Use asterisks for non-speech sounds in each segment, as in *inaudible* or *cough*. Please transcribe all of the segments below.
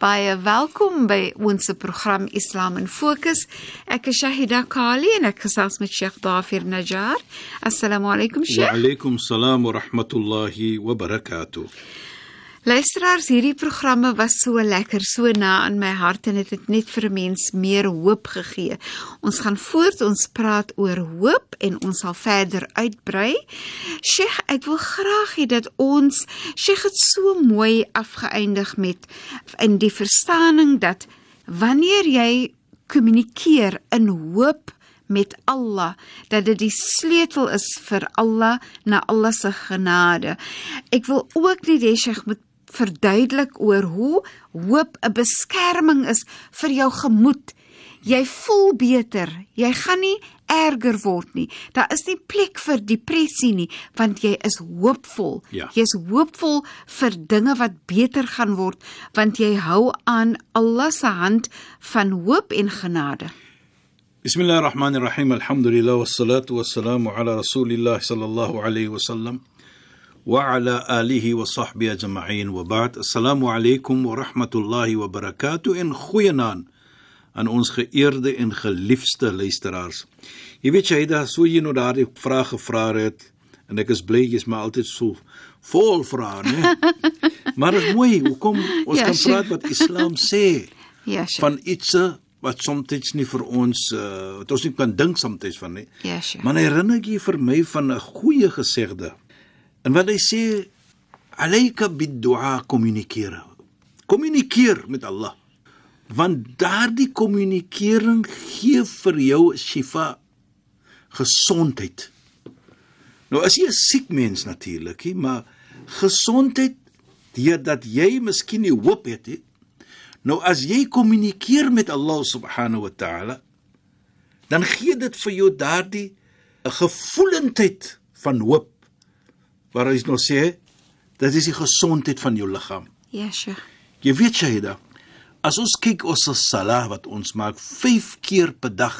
Baie welkom by ons program Islam in Fokus. Ek is Shahida Kali en ek gesels met Sheikh Dafir Najjar. Assalamu alaykum Sheikh. Wa alaykum salaam wa rahmatullahi wa barakatuh. Luisteraars, hierdie programme was so lekker, so na aan my hart en dit het, het net vir 'n mens meer hoop gegee. Ons gaan voort, ons praat oor hoop en ons sal verder uitbrei. Sheikh, ek wil graag hê dat ons Sheikh het so mooi afgeëindig met in die verstaaning dat wanneer jy kommunikeer in hoop met Allah dat dit die sleutel is vir Allah na Allah se genade. Ek wil ook net hê Sheikh moet verduidelik oor hoe hoop 'n beskerming is vir jou gemoed. Jy voel beter. Jy gaan nie erger word nie. Daar is nie plek vir depressie nie, want jy is hoopvol. Ja. Jy is hoopvol vir dinge wat beter gaan word, want jy hou aan Allah se hand van hoop en genade. Bismillahirrahmanirrahim. Alhamdulillah wassalatu wassalamu ala Rasulillah sallallahu alayhi wasallam wa ala alihi wa sahbihi ajma'in wa ba'd. Assalamu alaykum wa rahmatullahi wa barakatuh en goeienaand aan ons geëerde en geliefde luisteraars. Jy weet jy da so jy nou daardie vrae gevra het en ek is bly jy's maar altyd so vol vrae, né? *laughs* maar dit is mooi, hoekom ons Ja, kan sure. praat wat Islam sê *laughs* Ja, Sheikh. van iets wat soms nie vir ons uh, wat ons nie kan dink soms van nie. Ja, Sheikh. Maar herinner jy vir my van 'n goeie gesegde. En wat hy sê, alayka bid-du'a kommunikeer. Kommunikeer met Allah. Want daardie kommunikering gee vir jou shifa gesondheid. Nou as jy 'n siek mens natuurlik, maar gesondheid deurdat jy miskien nie hoop het nie. Nou as jy kommunikeer met Allah subhanahu wa ta'ala, dan gee dit vir jou daardie 'n gevoelendheid van hoop. Waar hy nou sê, dit is die gesondheid van jou liggaam. Ja, Sheikh. Jy weet Shahida, as ons kyk ons salah wat ons maak 5 keer per dag,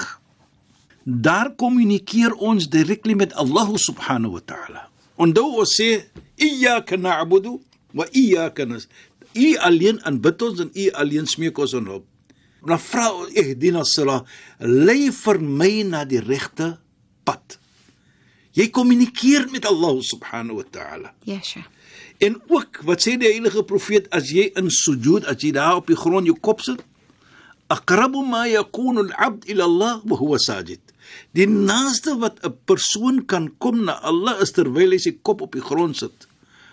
daar kommunikeer ons direk met Allah subhanahu wa ta'ala. Onthou ons sê iyyaka na'budu wa iyyaka nas. U alleen aanbid ons en u alleen smeek ons om hulp. Dan vra ons ihdina sira, lei vir my na die regte pad. Jy kommunikeer met Allah subhanahu wa ta'ala. Ja, Sheikh. En ook wat sê die heilige profeet as jy in sujud as jy daar op die grond jou kop sit aqrabu ma yakunu al-'abd ila Allah wa huwa sajid. Die naaste wat 'n persoon kan kom na Allah is terwyl hy sy kop op die grond sit.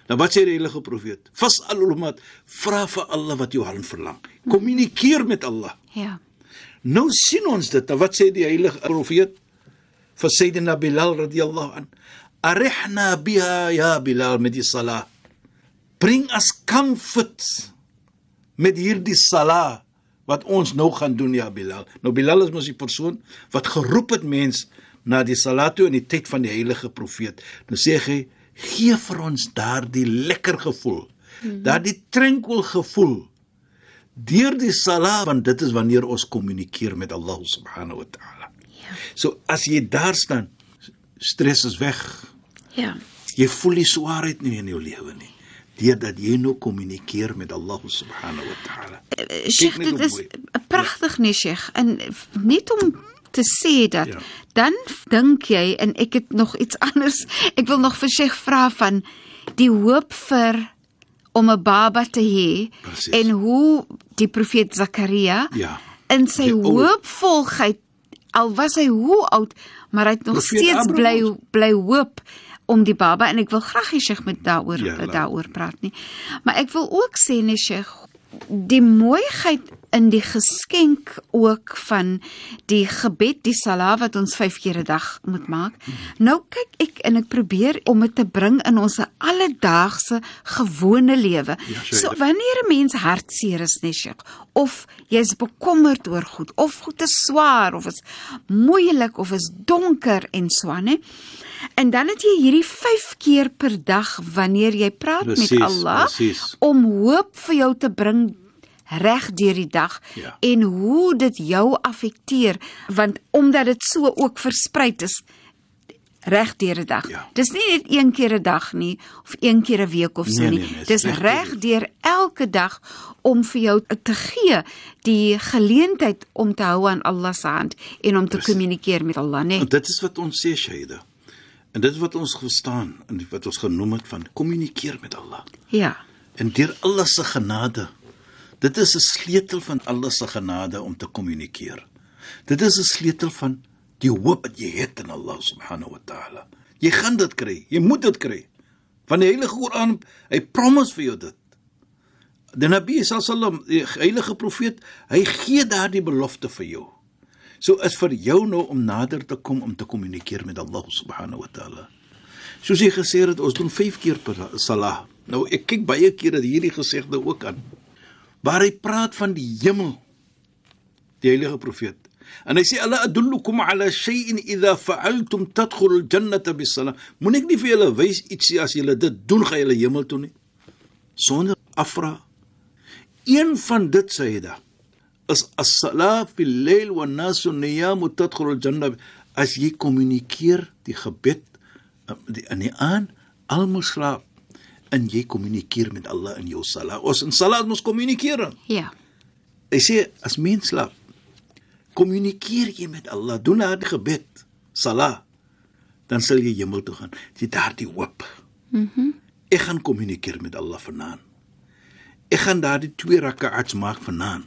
Nou wat sê die heilige profeet? Fas'alul mat, vra vir Allah wat jou hart verlang. Kommunikeer met Allah. Ja. Nou sien ons dit. Nou wat sê die heilige profeet vir Sayyidina Bilal radhiyallahu an? Arihna biha ya Bilal met die salat. Bring as comfort met hierdie salat wat ons nou gaan doen ja Bilal. Nou Bilal is mos die persoon wat geroep het mens na die salat toe in die tyd van die heilige profeet. Nou sê hy gee vir ons daardie lekker gevoel. Mm -hmm. Daardie tranquil gevoel deur die salat want dit is wanneer ons kommunikeer met Allah subhanahu wa ta'ala. Ja. So as jy daar staan, stres is weg. Ja. Jy voel nie swaarheid nie in jou lewe nie. Deurdat jy nou kommunikeer met Allah subhanahu wa ta'ala. Sheikh, net dit hoe is mooi. pragtig nie, Sheikh. En net om te sê dat Ja. dan dink jy en ek het nog iets *laughs* anders. Ek wil nog vir Sheikh vra van die hoop vir om 'n baba te hê en hoe die profeet Zakaria Ja. in sy hoopvolheid al was hy hoe oud, maar hy het nog Profeet steeds Abraham bly bly hoop om die baba en ek wil graag hê Sheikh met daaroor Ja, daaroor praat nie. Maar ek wil ook sê nee Sheikh, die mooiheid in die geskenk ook van die gebed, die sala wat ons 5 keer 'n dag moet maak. Nou kyk ek en ek probeer om dit te bring in ons alledaagse gewone lewe. Ja, so- wanneer 'n mens hartseer is, nee Sheikh, of jy's bekommerd oor goed of goed is swaar of is moeilik of is donker en so aan, hè. En dan het jy hierdie 5 keer per dag wanneer jy praat Presies, met Allah presies. om hoop vir jou te bring reg deur die dag Ja. en hoe dit jou affekteer want omdat dit so ook versprei is reg deur die dag. Ja. Dis nie net een keer 'n dag nie of een keer 'n week of so Nee, nie. nee, nee, Dis reg deur elke dag om vir jou te gee die geleentheid om te hou aan Allah se hand en om te kommunikeer met Allah, né? En dit is wat ons sê Shaida. En dit is wat ons verstaan en wat ons genoem het van kommunikeer met Allah. Ja. En deur Allah se genade. Dit is 'n sleutel van Allah se genade om te kommunikeer. Dit is 'n sleutel van die hoop wat jy het in Allah subhanahu wa ta'ala. Jy gaan dit kry. Jy moet dit kry. Van die Heilige Koran, hy promise vir jou dit. Die Nabi sallam, die heilige profeet, hy gee daardie belofte vir jou. So is vir jou nou om nader te kom om te kommunikeer met Allah subhanahu wa ta'ala. Soos hy gesê het, ons doen 5 keer per salah. Nou ek kyk baie kere hierdie gesegde ook aan. Waar hy praat van die hemel. Die heilige profeet. En hy sê ala adullukum ala shay'in idha fa'altum tadkhulul jannata bis-salah. Moenie ek nie vir julle wys ietsie as julle dit doen gaan julle hemel toe nie. Sonder afvra. Een van dit sê hy da is as-salah fil layl wan nasu niyam tadkhulul janna as jy kommunikeer die gebed die in die aan almal slaap en jy kommunikeer met Allah in jou salat. Ons in salat moet kommunikeer. Ja. Hy sê as mens slaap, kommunikeer jy met Allah, doen daardie gebed, salat, dan sal jy hemel toe gaan. Jy daardie hoop. Mhm. Mm ek gaan kommunikeer met Allah vanaand. Ek gaan daardie twee rak'ats maak vanaand.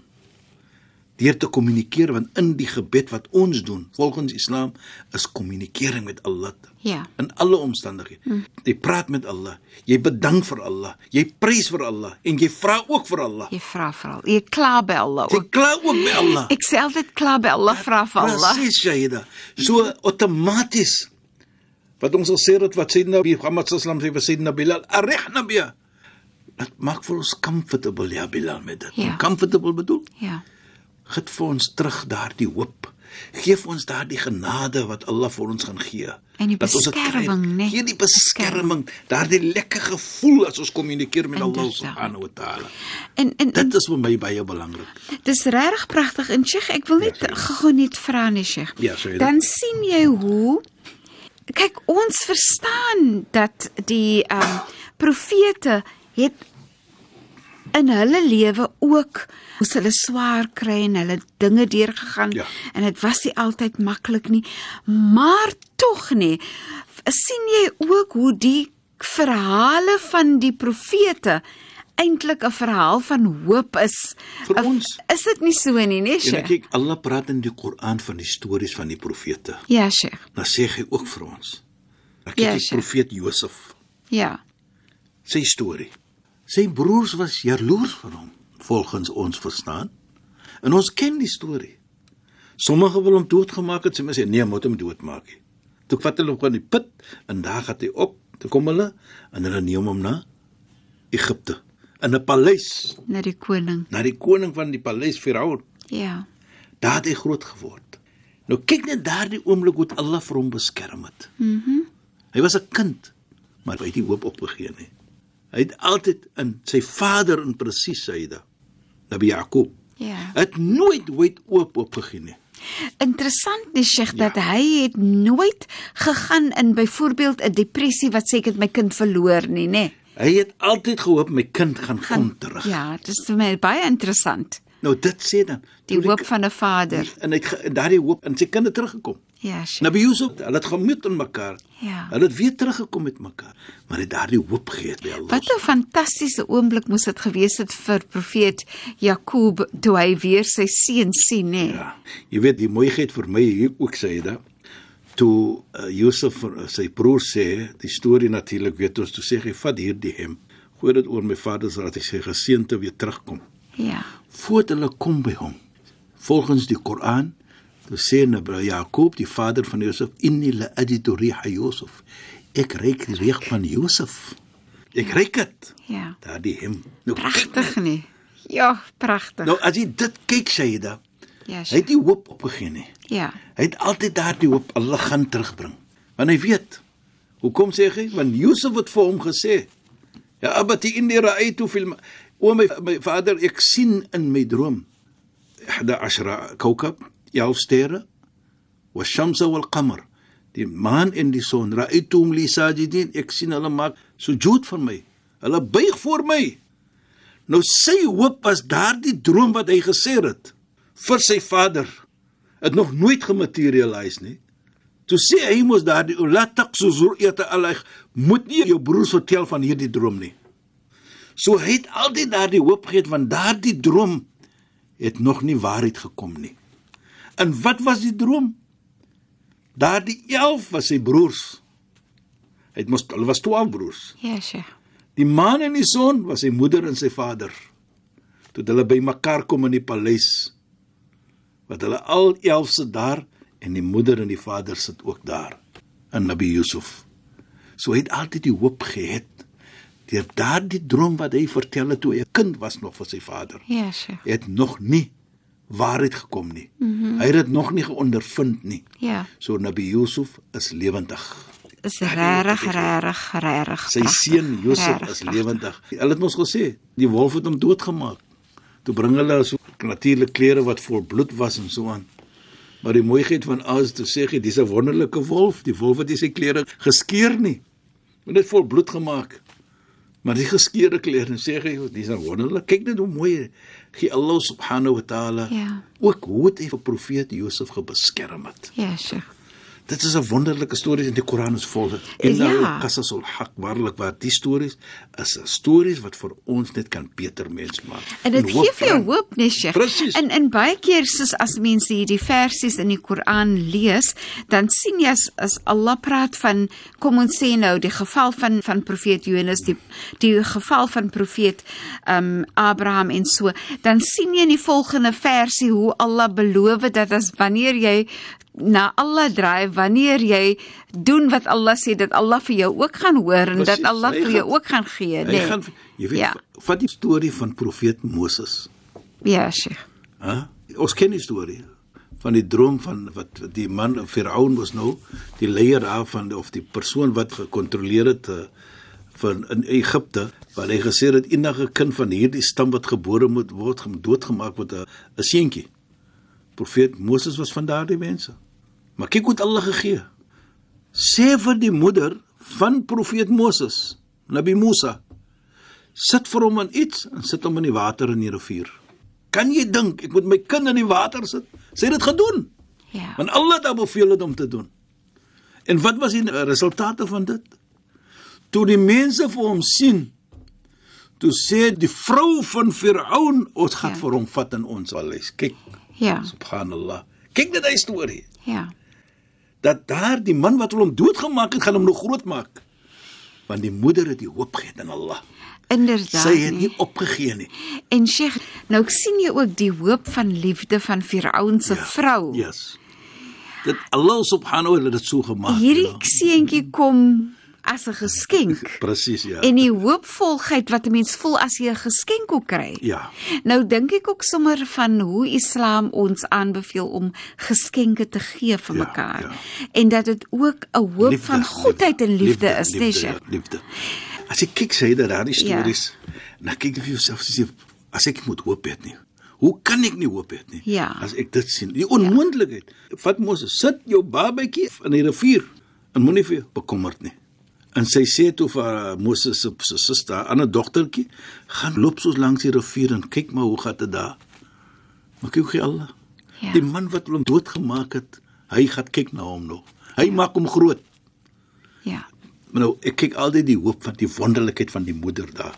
Deur te kommunikeer want in die gebed wat ons doen volgens Islam is kommunikering met Allah Ja. in alle omstandighede. Hmm. Jy praat met Allah, jy bedank vir Allah, jy prys vir Allah en jy vra ook vir Allah. Jy vra vir al. Jy kla by Allah Jy ook. kla ook by Allah. Ek sê altyd kla by Allah, vra vir Allah. Presies, Shahida. So outomaties wat ons al sê dat wat sê Nabi Muhammad sallam sê vir Sayyidina Bilal, "Arihna bi." Dit maak vir ons comfortable ja Bilal met dit. Ja. Comfortable bedoel? Ja. Gee vir ons terug daardie hoop. Geef ons daardie genade wat Allah vir ons gaan gee. En die Dat beskerming, né? Gee die beskerming, daardie lekker gevoel as ons kommunikeer met Allah Inderdaad. subhanahu wa taala. En en, Dit is vir my baie belangrik. dis regtig pragtig en Sheikh, ek wil net gou net vra nee Sheikh. Ja, dit. Dan sien jy hoe kyk ons verstaan dat die ehm um, profete het in hulle lewe ook moes hulle swaar kry en hulle dinge deurgegaan Ja. en dit was nie altyd maklik nie maar tog nie sien jy ook hoe die verhale van die profete eintlik 'n verhaal van hoop is Vir ons. is dit nie so nie nee En Sheikh? ek kyk Allah praat in die Koran van die stories van die profete. ja Sheikh Dan sê hy ook vir ons. Ek Ja, kyk die profeet Josef, ja sy storie. Sy broers was jaloers vir hom, volgens ons verstaan. En ons ken die storie. Sommige wil hom doodgemaak het, sommige sê nee, moet hom doodmaak. nie. Toe vat hulle hom van die put en daar gaan hy op. Toe kom hulle en hulle neem hom na Egipte in 'n paleis, na die koning na die koning van die paleis Firaun. ja Daar het hy groot geword. Nou kyk net daardie oomblik hoe Allah vir hom beskerm het. Mhm. Mm hy was 'n kind, maar hy het nie hoop opgegee nie. Hy het altyd in sy vader in presies Saida, Nabi Jakob, ja het nooit nooit oop opgegee nie. Interessant nie Sheikh Ja. dat hy het nooit gegaan in byvoorbeeld 'n depressie wat sê ek het my kind verloor nie, nê? Hy het altyd gehoop my kind gaan kom terug. Ja, dit is vir my baie interessant. Nou dit sê dan Die hoop van 'n vader. en hy het daardie hoop en sy kinders teruggekom. Ja, Sheikh. Nabi Yusuf, hulle het gemeet in mekaar. Ja. Hulle het weer teruggekom met mekaar, maar het daardie hoop gegee by Allah. Wat 'n fantastiese oomblik moes dit gewees het vir profeet Jakob toe hy weer sy seun sien, nê? Ja, jy weet die mooiheid vir my hier ook sê dit. Toe uh, Josef vir sy broer sê, die storie natuurlik weet ons, toe sê hy vat hierdie hem, gooi dit oor my vader sodat hy sy geseente weer terugkom. Ja. voordat hulle kom by hom. Volgens die Koran, sê Nabi Jakob, die vader van Josef, inni la ajidu riha Yusuf. Ek ruik die reuk van Josef. Ek ruik dit. Ja. Daardie hem. Nou Pragtig nie. Ja, pragtig. Nou as jy dit kyk Shaida, ja, hy het nie hoop opgegee nie. Ja. Hy het altyd daardie hoop Allah gaan terugbring. Want hy weet. Hoekom sê hy? Want Josef het vir hom gesê: "Ya abati inni ra'aytu fil ma- O my, my vader, ek sien in my droom 11 kawkab, 11 sterre, والشمس والقمر. Die maan en die son, ra'aytuhum li sajidin, ek sien hulle maak sujud vir my. Hulle buig voor my. Nou sy hoop was daardie droom wat hy gesê het vir sy vader het nog nooit gematerialiseer nie. Toe sê hy mos daardie la taqsu zuriyata alayh moet nie jou broers vertel van hierdie droom nie. So hy het altyd daardie hoop gehad want daardie droom het nog nie waarheid gekom nie. En wat was die droom? Daardie 11 was sy broers. Hy het mos hulle was 12 broers. Ja, Sheikh. Die maan en die son was sy moeder en sy vader. Toe hulle by mekaar kom in die paleis. Wat hulle al 11 sit daar en die moeder en die vader sit ook daar in Nabi Yusuf. So hy het altyd die hoop gehad deur daardie droom wat hy vertel het toe hy 'n kind was nog vir sy vader. Ja, Sheikh. Het nog nie waarheid gekom nie. Mm -hmm. Hy het dit nog nie geondervind nie. Ja. So Nabi Yusuf is lewendig. Is regtig, regtig, regtig. Sy seun Josef is lewendig. Hulle het mos gesê, die wolf het hom doodgemaak. Toe bring hulle so natuurlike klere wat vol bloed was en so aan. Maar die mooiheid van alles te sê, dis 'n wonderlike wolf. Die wolf het nie sy klere geskeur nie. Maar net vol bloed gemaak. Maar die geskeurde klere, sê hy, dis 'n wonderlik. Kyk net hoe mooi gee Allah subhanahu wa taala Ja. ook hoe het hy vir profeet Josef gebeskerm het. Ja, Sheikh. Dit is 'n wonderlike storie in die Koran is vol dit. Ja. Inna qasasul haq waarlik waar die stories is 'n stories wat vir ons net kan beter mens maak. En dit gee vir jou hoop, nee Sheikh. Presies. En en baie keer soos as mense hierdie versies in die Koran lees, dan sien jy as, as Allah praat van kom ons sê nou die geval van van profeet Jonas, die die geval van profeet um Abraham en so, dan sien jy in die volgende versie hoe Allah beloof dat as wanneer jy na Allah draai, wanneer jy doen wat Allah sê dat Allah vir jou ook gaan hoor en Presies. dat Allah Hy vir jou gaan- ook gaan gee, Hy nee. gaan jy weet Ja. vat die storie van profeet Moses. Ja, Sheikh. Hè? Ons ken die storie van die droom van wat die man Firaun was nou, die leier daarvan of die persoon wat gekontroleer het uh, van in Egipte, waar hy gesê het enige kind van hierdie stam wat gebore moet word, moet doodgemaak word 'n 'n seentjie. Profeet Moses was van daardie mense. Maar kyk hoe het Allah gegee. Sê vir die moeder van profeet Moses, Nabi Musa, sit vir hom in iets en sit hom in die water in die rivier. Kan jy dink ek moet my kind in die water sit? Sy het dit gedoen. Ja. Want Allah het beveel het om te doen. En wat was die resultate van dit? Toe die mense vir hom sien, toe sê die vrou van Firaun, ons gaan Ja. vir hom vat in ons paleis. Kyk, Ja. subhanallah. Kyk net hy storie. Ja. Dat daar die man wat hom doodgemaak het, gaan hom nog groot maak. Want die moeder het die hoop gehad in Allah. Inderdaad. Sy het nie. nie opgegee nie. En Sheikh, nou sien jy ook die hoop van liefde van Firaun se vrou. Yes. Dit Allah subhanahu wa taala het dit so gemaak. Hierdie ja. seentjie kom as 'n geskenk. *laughs* Presies ja. En die hoopvolheid wat 'n mens voel as jy 'n geskenk ook kry. ja. Nou dink ek ook sommer van hoe Islam ons aanbeveel om geskenke te gee vir Ja, mekaar. ja. En dat dit ook 'n hoop van goedheid en liefde is, né, liefde, Sheikh? ja, liefde. As jy kyk sê dat daar die Ja. stories, dan kyk jy vir jouself sê as ek moet hoop het nie. Hoe kan ek nie hoop het nie? Ja. As ek dit sien, die onmoontlikheid. Vat Moses, sit jou babatjie in die rivier en moenie vir bekommerd nie. En sy sê toe vir uh, Moses se se suster, 'n ander dogtertjie, gaan loop soos langs die rivier en kyk maar hoe gaan dit daar. Maar kyk hoe Allah. Ja. Die man wat hom doodgemaak het, hy gaan kyk na hom nog. Hy ja. maak hom groot. Ja. Maar nou ek kyk altyd die hoop van die wonderlikheid van die moeder daar.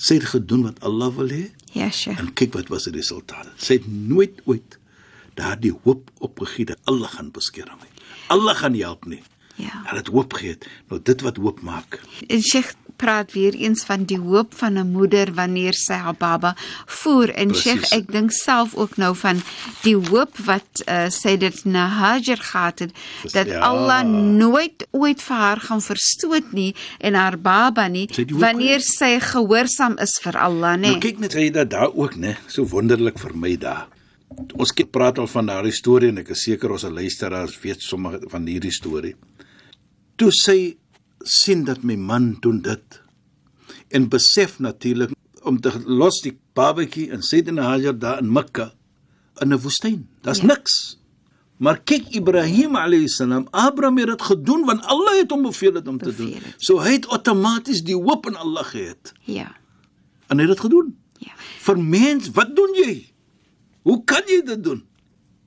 Sy het gedoen wat Allah wil hê Ja, Sheikh. en kyk wat was die resultate. Sy het nooit ooit daardie hoop opgegee dat Allah gaan beskerm my. Allah gaan help nie. Ja. Hulle het hoop gehad. Nou dit wat hoop maak. En Sheikh praat weer eens van die hoop van 'n moeder wanneer sy haar baba voer en Precies. Sheikh ek dink self ook nou van die hoop wat uh, sy dit na Hajar gehad het dat Ja. Allah nooit ooit vir haar gaan verstoot nie en haar baba nie Sy wanneer sy gehoorsaam is vir Allah nê Nou kyk net hy dat daar ook, né, so wonderlik vir my daar. Ons kyk praat al van daardie storie en ek is seker ons luisteraars weet sommige van hierdie storie. Toe sy sien dat my man doen dit en besef natuurlik om te los die babatjie en Sayyidina Hajar daar in Mekka in 'n woestyn. Daar's Ja. niks. Maar kyk Ibrahim alayhis salam, Abraham het dit gedoen want Allah het hom beveel het om te Beveel doen. het. So hy het outomaties die hoop in Allah gehad ja en hy het dit gedoen. ja Vir mens, wat doen jy? Hoe kan jy dit doen?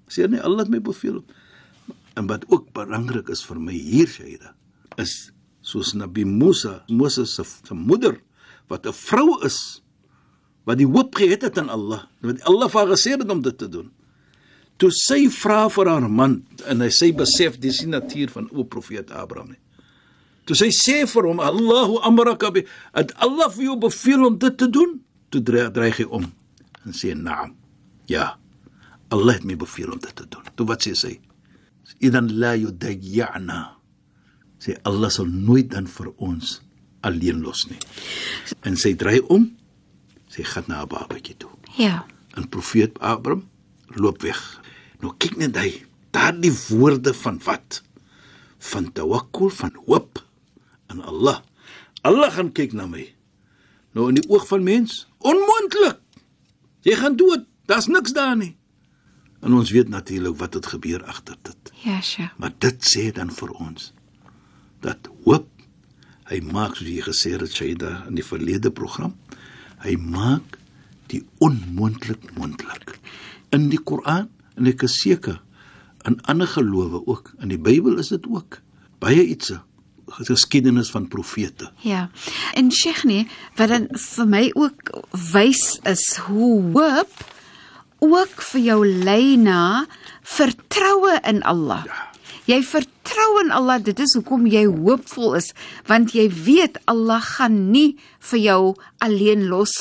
Sê nee, Allah het my beveel. En wat ook belangrik is vir my hier Shaida, is soos Nabi Musa, Moses se se moeder wat 'n vrou is wat die hoop gehad het aan Allah, wat Allah haar gesê het om dit te doen. Toe sy vra vir haar man en hy sê besef dis die natuur van o profeet Abraham nie. Toe sy sê vir hom Allahu amraka bi het Allah vir jou beveel om dit te doen? Toe dre- dreig hy om en sê naam. Ja. Allah het my beveel om dit te doen. Toe wat sê sy? Idan la yudayyana. Sê Allah sal nooit dan vir ons alleen los nie. En sy draai om. Sy gaan na 'n babatjie toe. ja En profeet Abraham loop weg. Nou kyk net hy, daardie woorde van wat? Van tawakkul, van hoop aan Allah. Allah gaan kyk na my. Nou in die oog van mens, onmoontlik. Jy gaan dood. Daar's niks daar nie. En ons weet natuurlik wat het gebeur agter dit. ja Sheikh Maar dit sê dan vir ons dat hoop hy maak soos jy gesê het Shaida in die verlede program, hy maak die onmoontlik moontlik. In die Koran en ek is seker in ander gelowe ook, in die Bybel is dit ook baie iets geskiedenis van profete. Ja. En Sheikh nee, wat dan vir my ook wys is hoe hoop ook vir jou lei na vertroue in Allah. Ja. Jy vertrou in Allah, dit is hoekom jy hoopvol is, want jy weet Allah gaan nie vir jou alleen los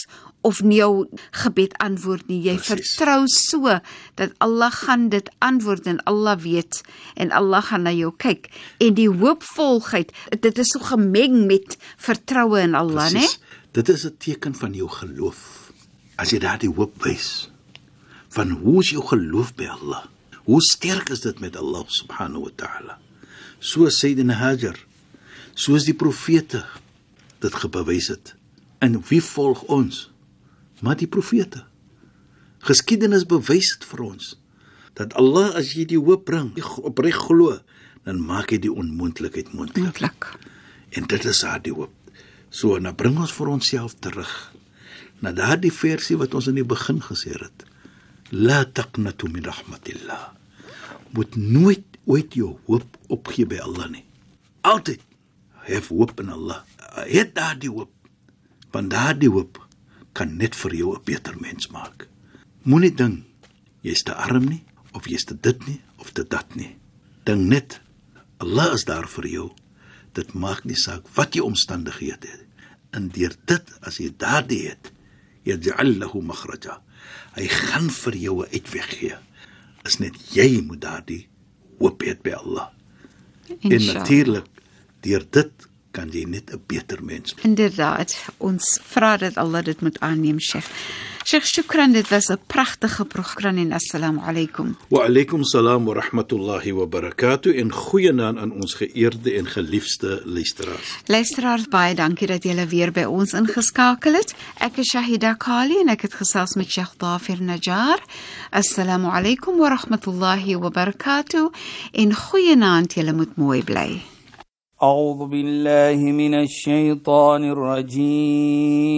of nie jou gebed antwoord nie. Jy Presies. vertrou so dat Allah gaan dit antwoord en Allah weet en Allah gaan na jou kyk. En die hoopvolheid, dit is so gemeng met vertroue in Allah, né? Dit is 'n teken van jou geloof. As jy daardie hoop wys van hoe is jou geloof by Allah? Hoe sterk is dit met Allah subhanahu wa ta'ala? So Sayyidina Hajar, soos die profete dit gebewys het. En wie volg ons? Maar die profete. Geskiedenis bewys dit vir ons dat Allah as jy die hoop bring, opreg glo, dan maak hy die onmoontlikheid moontlik. Moontlik. En dit is haar die hoop. So dan bring ons vir onsself terug na daardie versie wat ons in die begin gesê het. La taqnatu min rahmatillah. Moet nooit ooit jou hoop opgee by Allah nie. Altyd hef hoop in Allah. Het daardie hoop. Want daardie hoop kan net vir jou 'n beter mens maak. Moenie dink jy's te arm nie of jy's te dit nie of te dat nie. Dink net Allah is daar vir jou. Dit maak nie saak wat jou omstandighede is. En deur dit as jy daardie het, yaj'al lahu makhraja. Hy gaan vir jou 'n uitweg gee. Is net jy moet daardie hoop hê by Allah. En Inshallah. natuurlik deur dit kan jy net 'n beter mens word. Inderdaad, ons vra dat Allah dit moet aanneem, Sheikh. Sheikh, shukran, dit was 'n pragtige program en assalamu alaykum. Wa alaykum salaam wa rahmatullahi wa barakatuh en goeienaand aan ons geëerde en geliefde luisteraars. Luisteraars, baie dankie dat julle weer by ons ingeskakel het. Ek is Shahida Kali en ek het gesels met Sheikh Dafir Najjar. Assalamu alaykum wa rahmatullahi wa barakatuh en goeienaand, julle moet mooi bly. أعوذ بالله من الشيطان الرجيم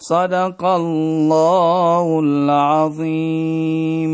صدق الله العظيم.